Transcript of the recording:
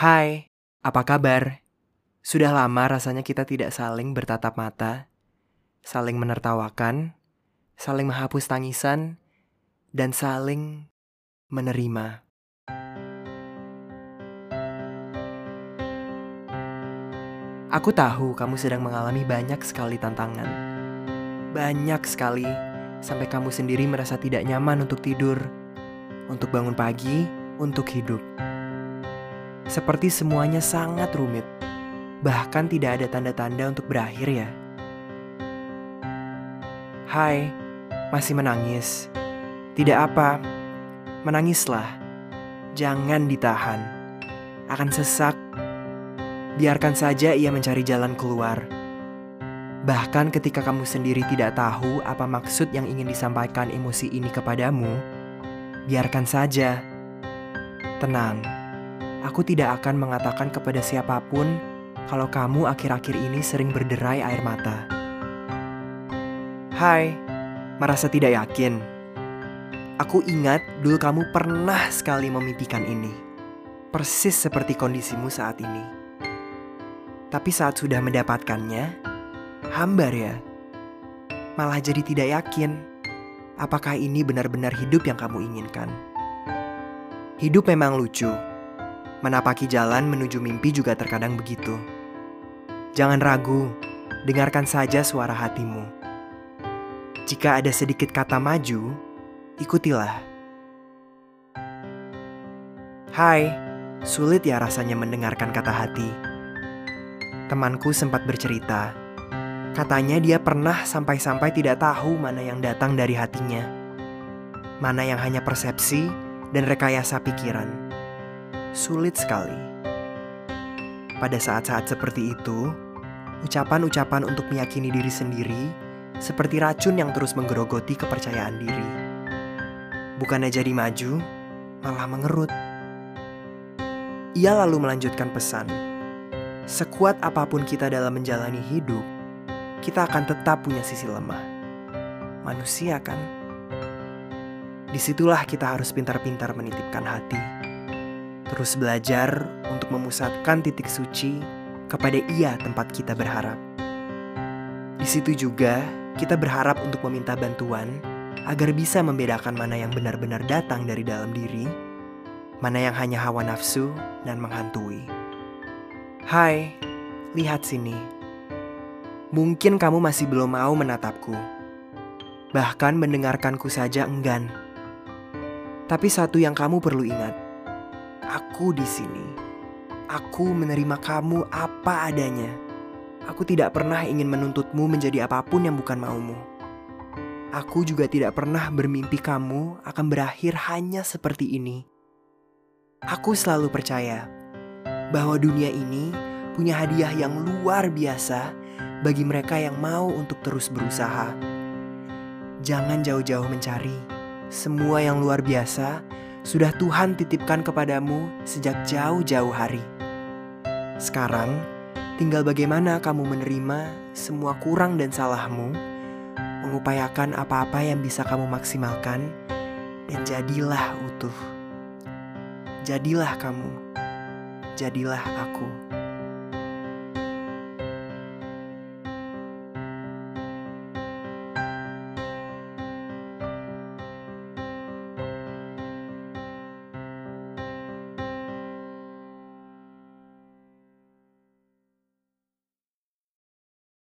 Hai, apa kabar? Sudah lama rasanya kita tidak saling bertatap mata, saling menertawakan, saling menghapus tangisan, dan saling menerima. Aku tahu kamu sedang mengalami banyak sekali tantangan. Banyak sekali, sampai kamu sendiri merasa tidak nyaman untuk tidur, untuk bangun pagi, untuk hidup. Seperti semuanya sangat rumit, bahkan tidak ada tanda-tanda untuk berakhir ya. Hai, masih menangis? Tidak apa, menangislah. Jangan ditahan. Akan sesak. Biarkan saja ia mencari jalan keluar. Bahkan ketika kamu sendiri tidak tahu apa maksud yang ingin disampaikan emosi ini kepadamu, biarkan saja. Tenang, aku tidak akan mengatakan kepada siapa pun kalau kamu akhir-akhir ini sering berderai air mata. Hai, merasa tidak yakin? Aku ingat dulu kamu pernah sekali memimpikan ini. Persis seperti kondisimu saat ini. Tapi saat sudah mendapatkannya, hambar ya. Malah jadi tidak yakin apakah ini benar-benar hidup yang kamu inginkan. Hidup memang lucu. Menapaki jalan menuju mimpi juga terkadang begitu. Jangan ragu, dengarkan saja suara hatimu. Jika ada sedikit kata maju, ikutilah. Hai, sulit ya rasanya mendengarkan kata hati. Temanku sempat bercerita, katanya dia pernah sampai-sampai tidak tahu mana yang datang dari hatinya, mana yang hanya persepsi dan rekayasa pikiran. Sulit sekali. Pada saat-saat seperti itu, ucapan-ucapan untuk meyakini diri sendiri seperti racun yang terus menggerogoti kepercayaan diri. Bukannya jadi maju, malah mengerut. Ia lalu melanjutkan pesan, sekuat apa pun kita dalam menjalani hidup, kita akan tetap punya sisi lemah. Manusia kan? Di situlah kita harus pintar-pintar menitipkan hati terus belajar untuk memusatkan titik suci kepada Ia tempat kita berharap. Di situ juga kita berharap untuk meminta bantuan agar bisa membedakan mana yang benar-benar datang dari dalam diri, mana yang hanya hawa nafsu dan menghantui. Hai, lihat sini. Mungkin kamu masih belum mau menatapku. Bahkan mendengarkanku saja enggan. Tapi satu yang kamu perlu ingat, Aku di sini. Aku menerima kamu apa adanya. Aku tidak pernah ingin menuntutmu menjadi apa pun yang bukan maumu. Aku juga tidak pernah bermimpi kamu akan berakhir hanya seperti ini. Aku selalu percaya bahwa dunia ini punya hadiah yang luar biasa bagi mereka yang mau untuk terus berusaha. Jangan jauh-jauh mencari semua yang luar biasa sudah Tuhan titipkan kepadamu sejak jauh-jauh hari. Sekarang, tinggal bagaimana kamu menerima semua kurang dan salahmu, mengupayakan apa-apa yang bisa kamu maksimalkan, dan jadilah utuh. Jadilah kamu, jadilah aku.